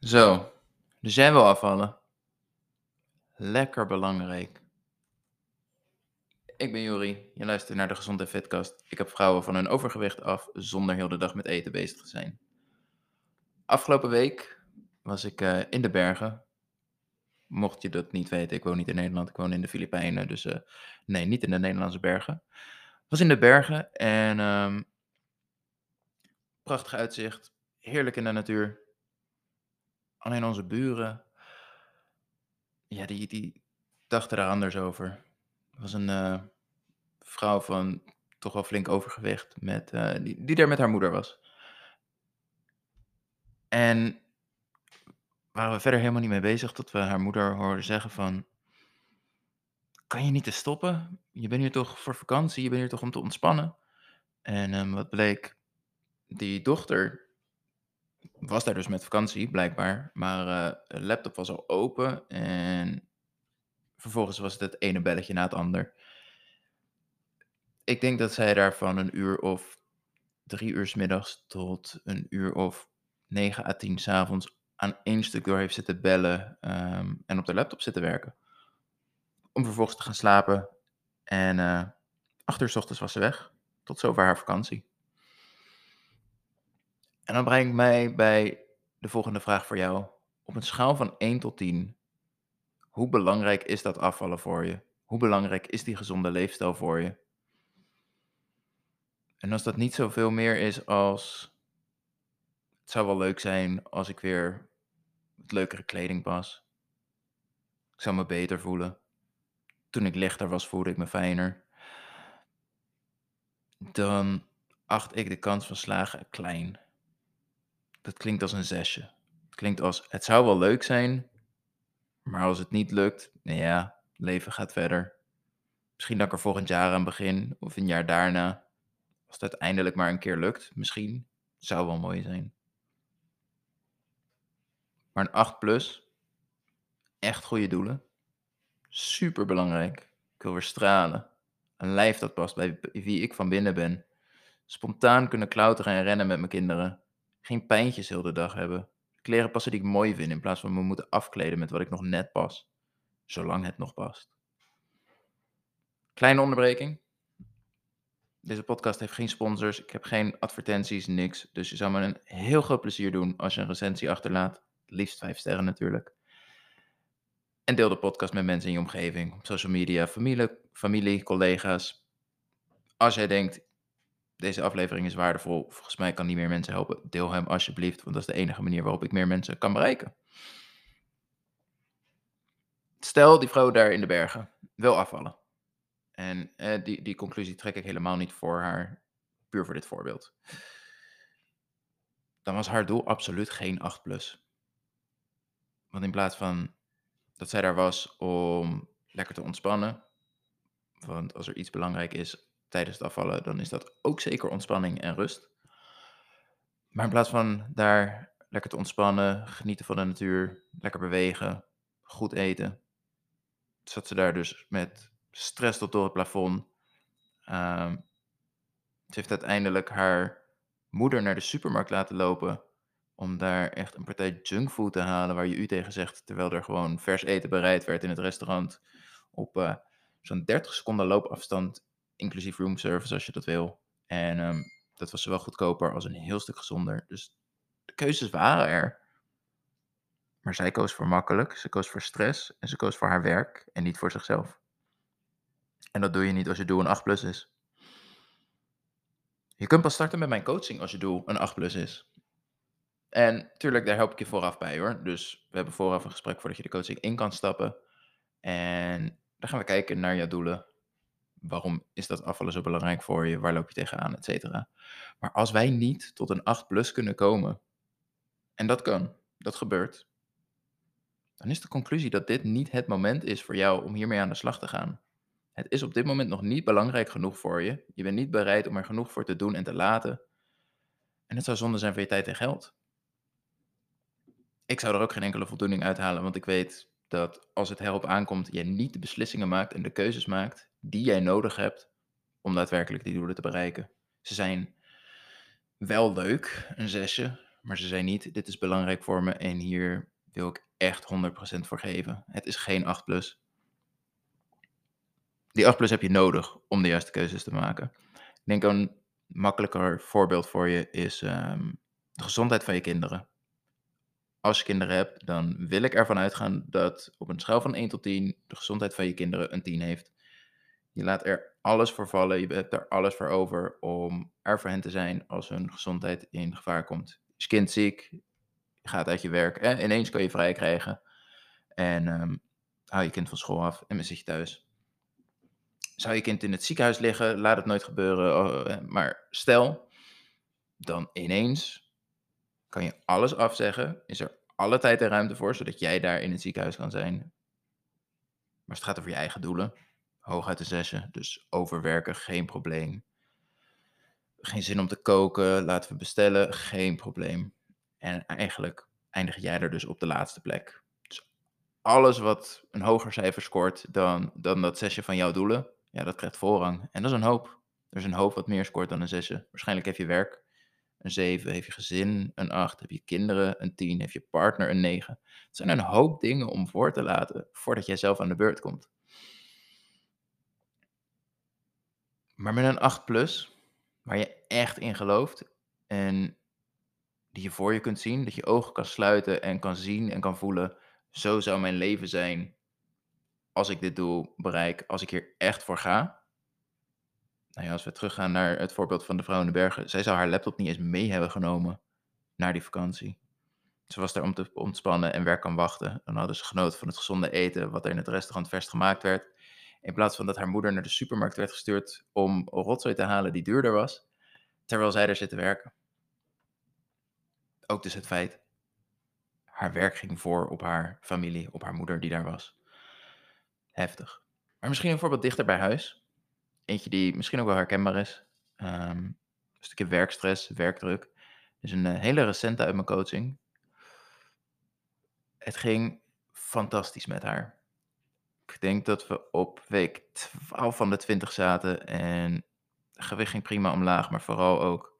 Zo, dus jij wil afvallen. Lekker belangrijk. Ik ben Juri, je luistert naar de Gezond en Fitkast. Ik heb vrouwen van hun overgewicht af zonder heel de dag met eten bezig te zijn. Afgelopen week was ik eh, in de bergen. Mocht je dat niet weten, ik woon niet in Nederland, ik woon in de Filipijnen. Dus eh, nee, niet in de Nederlandse bergen. was in de bergen en ehm, prachtig uitzicht, heerlijk in de natuur. Alleen onze buren, ja, die, die dachten daar anders over. Het was een eh, vrouw van toch wel flink overgewicht, met, eh, die, die daar met haar moeder was. En waren we verder helemaal niet mee bezig tot we haar moeder hoorden zeggen van... Kan je niet te stoppen? Je bent hier toch voor vakantie, je bent hier toch om te ontspannen? En ehm, wat bleek, die dochter was daar dus met vakantie, blijkbaar. Maar eh, de laptop was al open en vervolgens was het het ene belletje na het ander. Ik denk dat zij daar van een uur of drie uur 's middags tot een uur of 9 à 10 's avonds aan één stuk door heeft zitten bellen ehm, en op de laptop zitten werken. Om vervolgens te gaan slapen. En eh acht uur 's ochtends was ze weg. Tot zover haar vakantie. En dan breng ik mij bij de volgende vraag voor jou. Op een schaal van 1 tot 10, hoe belangrijk is dat afvallen voor je? Hoe belangrijk is die gezonde leefstijl voor je? En als dat niet zoveel meer is als. Het zou wel leuk zijn als ik weer wat leukere kleding pas. Ik zou me beter voelen. Toen ik lichter was, voelde ik me fijner. Dan acht ik de kans van slagen klein. Dat klinkt als een zesje. Het klinkt als, het zou wel leuk zijn, maar als het niet lukt, nou ja, leven gaat verder. Misschien dat ik er volgend jaar aan begin, of een jaar daarna. Als het uiteindelijk maar een keer lukt, misschien. Zou wel mooi zijn. Maar een 8 plus, echt goede doelen. Super belangrijk. Ik wil weer stralen. Een lijf dat past bij wie ik van binnen ben. Spontaan kunnen klauteren en rennen met mijn kinderen. Geen pijntjes heel de dag hebben. Kleren passen die ik mooi vind in plaats van me moeten afkleden met wat ik nog net pas. Zolang het nog past. Kleine onderbreking. Deze podcast heeft geen sponsors. Ik heb geen advertenties, niks. Dus je zou me een heel groot plezier doen als je een recensie achterlaat. Liefst vijf sterren natuurlijk. En deel de podcast met mensen in je omgeving. Op social media, familie, familie, collega's. Als jij denkt, deze aflevering is waardevol. Volgens mij kan die meer mensen helpen. Deel hem alsjeblieft, want dat is de enige manier waarop ik meer mensen kan bereiken. Stel, die vrouw daar in de bergen wil afvallen. En eh, die, die conclusie trek ik helemaal niet voor haar, puur voor dit voorbeeld. Dan was haar doel absoluut geen 8 plus. Want in plaats van dat zij daar was om lekker te ontspannen, want als er iets belangrijk is tijdens het afvallen, dan is dat ook zeker ontspanning en rust. Maar in plaats van daar lekker te ontspannen, genieten van de natuur, lekker bewegen, goed eten, zat ze daar dus met stress tot door het plafond. Ehm, ze heeft uiteindelijk haar moeder naar de supermarkt laten lopen om daar echt een partij junkfood te halen waar je u tegen zegt, terwijl er gewoon vers eten bereid werd in het restaurant op uh, zo'n 30 seconden loopafstand, inclusief roomservice als je dat wil. En um, dat was zowel goedkoper als een heel stuk gezonder. Dus de keuzes waren er. Maar zij koos voor makkelijk, ze koos voor stress en ze koos voor haar werk en niet voor zichzelf. En dat doe je niet als je doel een 8 plus is. Je kunt pas starten met mijn coaching als je doel een 8 plus is. En tuurlijk, daar help ik je vooraf bij hoor. Dus we hebben vooraf een gesprek voordat je de coaching in kan stappen. En dan gaan we kijken naar jouw doelen. Waarom is dat afvallen zo belangrijk voor je? Waar loop je tegenaan, et cetera. Maar als wij niet tot een 8 plus kunnen komen, en dat kan, dat gebeurt, dan is de conclusie dat dit niet het moment is voor jou om hiermee aan de slag te gaan. Het is op dit moment nog niet belangrijk genoeg voor je. Je bent niet bereid om er genoeg voor te doen en te laten. En het zou zonde zijn voor je tijd en geld. Ik zou er ook geen enkele voldoening uithalen, want ik weet dat als het erop aankomt, je niet de beslissingen maakt en de keuzes maakt die jij nodig hebt om daadwerkelijk die doelen te bereiken. Ze zijn wel leuk, een zesje, Maar ze zei niet: "Dit is belangrijk voor me en hier wil ik echt 100% voor geven." Het is geen 8 Die 8 heb je nodig om de juiste keuzes te maken. Ik denk een makkelijker voorbeeld voor je is, ehm, de gezondheid van je kinderen. Als je kinderen hebt, dan wil ik ervan uitgaan dat op een schaal van 1 tot 10 de gezondheid van je kinderen een 10 heeft. Je laat er alles voor vallen, je hebt er alles voor over om er voor hen te zijn als hun gezondheid in gevaar komt. Is kind ziek, gaat uit je werk, eh, ineens kan je vrij krijgen en um, hou je kind van school af en dan zit je thuis. Zou je kind in het ziekenhuis liggen, laat het nooit gebeuren, oh, eh, maar stel, dan ineens kan je alles afzeggen, is er alle tijd en ruimte voor, zodat jij daar in het ziekenhuis kan zijn. Maar het gaat over je eigen doelen, hooguit de zesje, dus overwerken, geen probleem. Geen zin om te koken, laten we bestellen, geen probleem. En eigenlijk eindig jij er dus op de laatste plek. Dus alles wat een hoger cijfer scoort dan, dan dat zesje van jouw doelen, ja, dat krijgt voorrang. En dat is een hoop. Er is een hoop wat meer scoort dan een zesje. Waarschijnlijk heb je werk een 7, heeft je gezin een 8, heb je kinderen een 10, heeft je partner een 9. Het zijn een hoop dingen om voor te laten voordat jij zelf aan de beurt komt. Maar met een 8 plus, waar je echt in gelooft en die je voor je kunt zien, dat je ogen kan sluiten en kan zien en kan voelen, zo zou mijn leven zijn als ik dit doel bereik, als ik hier echt voor ga. Nou ja, als we teruggaan naar het voorbeeld van de vrouw in de bergen, zij zou haar laptop niet eens mee hebben genomen naar die vakantie. Ze was daar om te ontspannen en werk kan wachten. Dan hadden ze genoten van het gezonde eten, wat er in het restaurant vers gemaakt werd. In plaats van dat haar moeder naar de supermarkt werd gestuurd om rotzooi te halen die duurder was, terwijl zij er zit te werken. Ook dus het feit, haar werk ging voor op haar familie, op haar moeder die daar was. Heftig. Maar misschien een voorbeeld dichter bij huis. Eentje die misschien ook wel herkenbaar is. Um, een stukje werkstress, werkdruk. is een uh, hele recente uit mijn coaching. Het ging fantastisch met haar. Ik denk dat we op week 12 van de 20 zaten en gewicht ging prima omlaag, maar vooral ook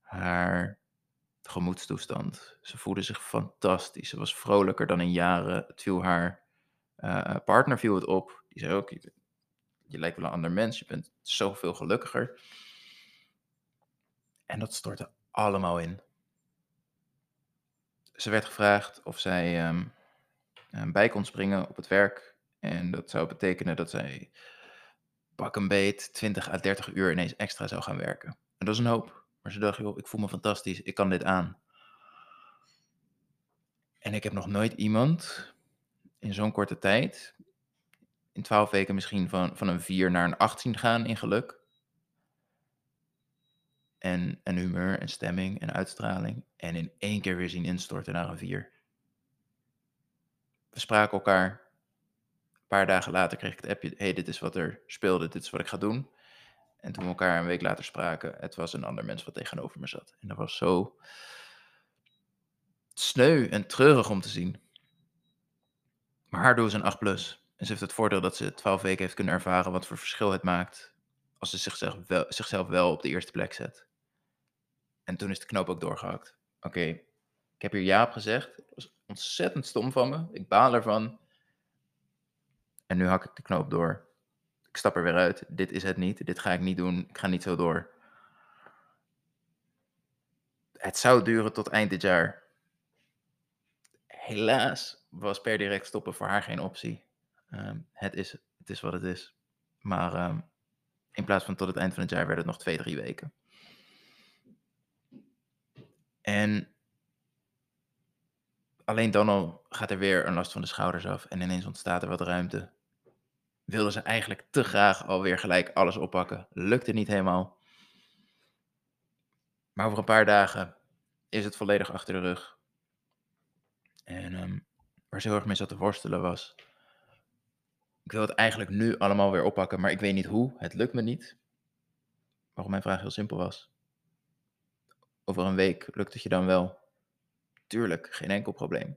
haar gemoedstoestand. Ze voelde zich fantastisch. Ze was vrolijker dan in jaren. Het viel haar uh, partner viel het op. Die zei ook, je lijkt wel een ander mens. Je bent zoveel gelukkiger. En dat stortte allemaal in. Ze werd gevraagd of zij um, bij kon springen op het werk. En dat zou betekenen dat zij pak een beet 20 à 30 uur ineens extra zou gaan werken. En dat is een hoop. Maar ze dacht, joh, ik voel me fantastisch, ik kan dit aan. En ik heb nog nooit iemand in zo'n korte tijd, in 12 weken misschien van, van een 4 naar een 18 gaan in geluk. En, en humeur en stemming en uitstraling. En in één keer weer zien instorten naar een 4. We spraken elkaar. Een paar dagen later kreeg ik het appje: hey, dit is wat er speelde, dit is wat ik ga doen. En toen we elkaar een week later spraken, het was een ander mens wat tegenover me zat. En dat was zo sneu en treurig om te zien. Maar haar doel is een 8 plus. En ze heeft het voordeel dat ze 12 weken heeft kunnen ervaren wat voor verschil het maakt als ze zichzelf wel, zichzelf wel op de eerste plek zet. En toen is de knoop ook doorgehakt. Oké, ik heb hier ja op gezegd. Dat was ontzettend stom van me. Ik baal ervan. En nu hak ik de knoop door ik stap er weer uit. Dit is het niet. Dit ga ik niet doen. Ik ga niet zo door. Het zou duren tot eind dit jaar. Helaas was per direct stoppen voor haar geen optie. Ehm, het, is, het is wat het is. Maar um, in plaats van tot het eind van het jaar werd het nog twee, drie weken. En alleen dan al gaat er weer een last van de schouders af en ineens ontstaat er wat ruimte wilden ze eigenlijk te graag alweer gelijk alles oppakken. Lukte niet helemaal. Maar over een paar dagen is het volledig achter de rug. En um, waar ze heel erg mee zat te worstelen was. Ik wil het eigenlijk nu allemaal weer oppakken, maar ik weet niet hoe. Het lukt me niet. Waarom mijn vraag heel simpel was. Over een week lukt het je dan wel? Tuurlijk, geen enkel probleem.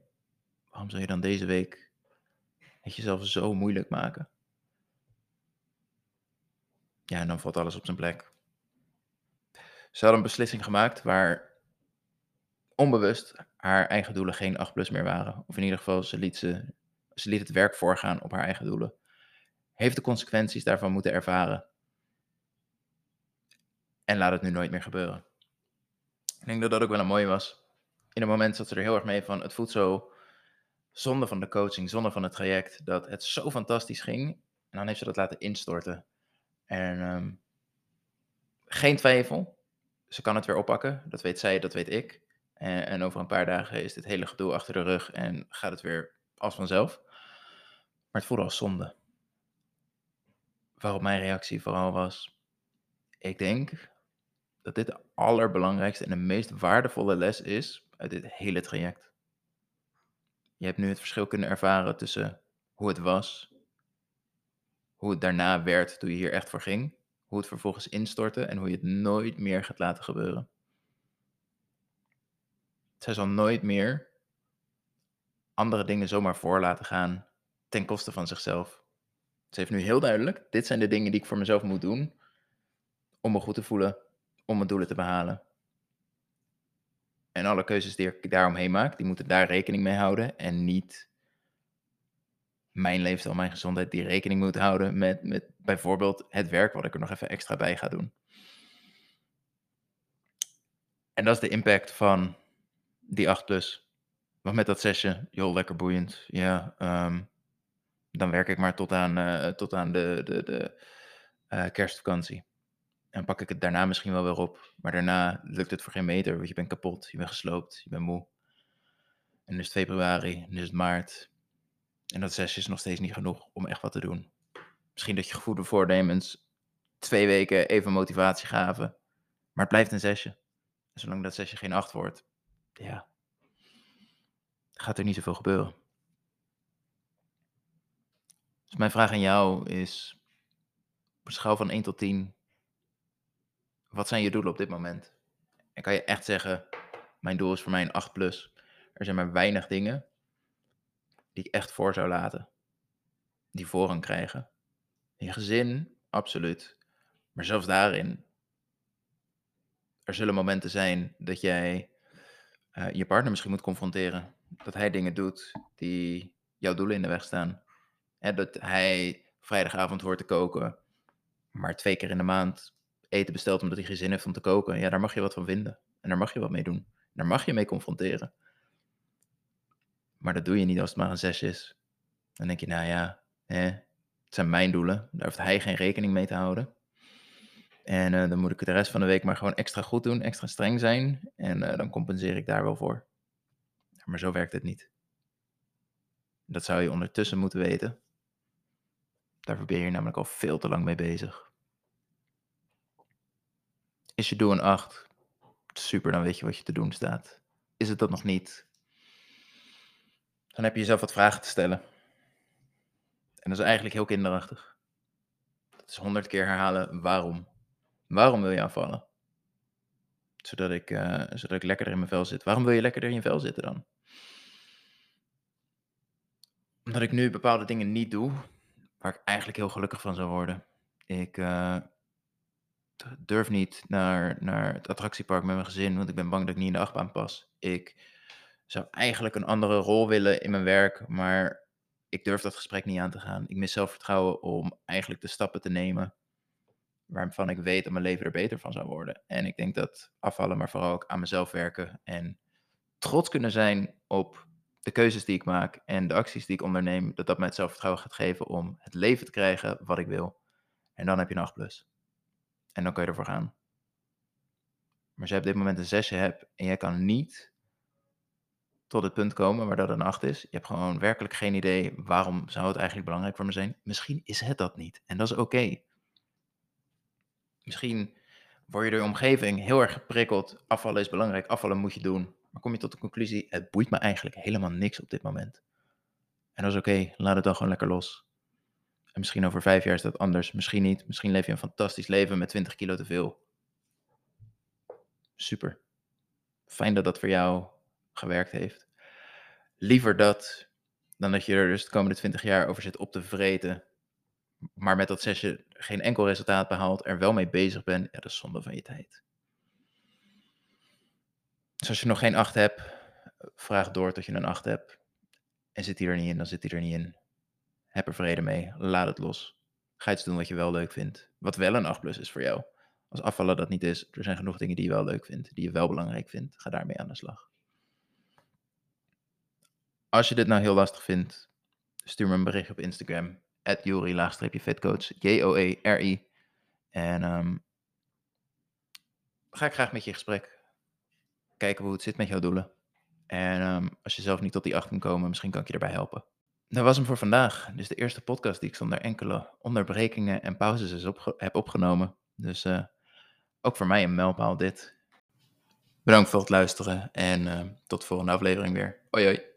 Waarom zou je dan deze week het jezelf zo moeilijk maken? Ja, en dan valt alles op zijn plek. Ze hadden een beslissing gemaakt waar onbewust haar eigen doelen geen 8 plus meer waren. Of in ieder geval, ze liet, ze, ze liet het werk voorgaan op haar eigen doelen. Heeft de consequenties daarvan moeten ervaren. En laat het nu nooit meer gebeuren. Ik denk dat dat ook wel een mooie was. In een moment zat ze er heel erg mee van, het voelt zo zonde van de coaching, zonde van het traject, dat het zo fantastisch ging. En dan heeft ze dat laten instorten. En ehm, geen twijfel, ze kan het weer oppakken. Dat weet zij, dat weet ik. En, en, over een paar dagen is dit hele gedoe achter de rug en gaat het weer als vanzelf. Maar het voelde als zonde. Waarop mijn reactie vooral was: ik denk dat dit de allerbelangrijkste en de meest waardevolle les is uit dit hele traject. Je hebt nu het verschil kunnen ervaren tussen hoe het was, hoe het daarna werd toen je hier echt voor ging, hoe het vervolgens instortte en hoe je het nooit meer gaat laten gebeuren. Zij zal nooit meer andere dingen zomaar voor laten gaan ten koste van zichzelf. Ze heeft nu heel duidelijk, dit zijn de dingen die ik voor mezelf moet doen om me goed te voelen, om mijn doelen te behalen. En alle keuzes die ik daaromheen maak, die moeten daar rekening mee houden en niet mijn leefstijl, mijn gezondheid, die rekening moet houden met, met bijvoorbeeld het werk wat ik er nog even extra bij ga doen. En dat is de impact van die 8 plus. Want met dat zesje, joh, lekker boeiend. Ja, ehm, dan werk ik maar tot aan, uh, tot aan de, de, de uh, kerstvakantie. En pak ik het daarna misschien wel weer op. Maar daarna lukt het voor geen meter, want je bent kapot, je bent gesloopt, je bent moe. En nu is het februari, nu is het maart. En dat zesje is nog steeds niet genoeg om echt wat te doen. Misschien dat je goede voornemens twee weken even motivatie gaven. Maar het blijft een zesje. En zolang dat zesje geen acht wordt, ja, gaat er niet zoveel gebeuren. Dus mijn vraag aan jou is, op een schaal van 1 tot 10, wat zijn je doelen op dit moment? En kan je echt zeggen, mijn doel is voor mij een 8 plus. Er zijn maar weinig dingen die ik echt voor zou laten. Die voorrang krijgen. Je gezin, absoluut. Maar zelfs daarin, er zullen momenten zijn dat jij uh, je partner misschien moet confronteren. Dat hij dingen doet die jouw doelen in de weg staan. Dat hij vrijdagavond hoort te koken, maar twee keer in de maand eten bestelt omdat hij geen zin heeft om te koken. Ja, daar mag je wat van vinden. En daar mag je wat mee doen. Daar mag je mee confronteren. Maar dat doe je niet als het maar een zes is. Dan denk je, nou ja, hè, het zijn mijn doelen. Daar hoeft hij geen rekening mee te houden. En uh, dan moet ik de rest van de week maar gewoon extra goed doen, extra streng zijn. En uh, dan compenseer ik daar wel voor. Maar zo werkt het niet. Dat zou je ondertussen moeten weten. Daarvoor ben je namelijk al veel te lang mee bezig. Is je doel een 8? Super, dan weet je wat je te doen staat. Is het dat nog niet? Dan heb je jezelf wat vragen te stellen. En dat is eigenlijk heel kinderachtig. Dat is honderd keer herhalen waarom. Waarom wil je afvallen? Zodat ik, uh, zodat ik lekkerder in mijn vel zit. Waarom wil je lekkerder in je vel zitten dan? Omdat ik nu bepaalde dingen niet doe, waar ik eigenlijk heel gelukkig van zou worden. Ik uh, durf niet naar, naar het attractiepark met mijn gezin, want ik ben bang dat ik niet in de achtbaan pas. Ik zou eigenlijk een andere rol willen in mijn werk, maar ik durf dat gesprek niet aan te gaan. Ik mis zelfvertrouwen om eigenlijk de stappen te nemen waarvan ik weet dat mijn leven er beter van zou worden. En ik denk dat afvallen, maar vooral ook aan mezelf werken en trots kunnen zijn op de keuzes die ik maak en de acties die ik onderneem, dat dat mij het zelfvertrouwen gaat geven om het leven te krijgen wat ik wil. En dan heb je een 8 plus. En dan kan je ervoor gaan. Maar als jij op dit moment een 6 hebt en jij kan niet tot het punt komen waar dat een 8 is, je hebt gewoon werkelijk geen idee waarom zou het eigenlijk belangrijk voor me zijn. Misschien is het dat niet. En dat is oké. Misschien word je door je omgeving heel erg geprikkeld. Afvallen is belangrijk, afvallen moet je doen. Maar kom je tot de conclusie, het boeit me eigenlijk helemaal niks op dit moment. En dat is oké, laat het dan gewoon lekker los. En misschien over vijf jaar is dat anders, misschien niet. Misschien leef je een fantastisch leven met 20 kilo te veel. Super. Fijn dat dat voor jou gewerkt heeft. Liever dat dan dat je er dus de komende 20 jaar over zit op te vreten. Maar met dat zesje geen enkel resultaat behaalt, er wel mee bezig bent. Ja, dat is zonde van je tijd. Dus als je nog geen 8 hebt, vraag door tot je een 8 hebt. En zit die er niet in, dan zit die er niet in. Heb er vrede mee. Laat het los. Ga iets doen wat je wel leuk vindt. Wat wel een 8 plus is voor jou. Als afvallen dat niet is, er zijn genoeg dingen die je wel leuk vindt, die je wel belangrijk vindt. Ga daarmee aan de slag. Als je dit nou heel lastig vindt, stuur me een bericht op Instagram. At Jori-fitcoach. J-O-E-R-I. En um, ga ik graag met je in gesprek. Kijken hoe het zit met jouw doelen. En um, als je zelf niet tot die acht kan komen, misschien kan ik je erbij helpen. Dat was hem voor vandaag. Dus de eerste podcast die ik zonder enkele onderbrekingen en pauzes is heb opgenomen. Dus uh, ook voor mij een mijlpaal dit. Bedankt voor het luisteren en uh, tot de volgende aflevering weer. Hoi.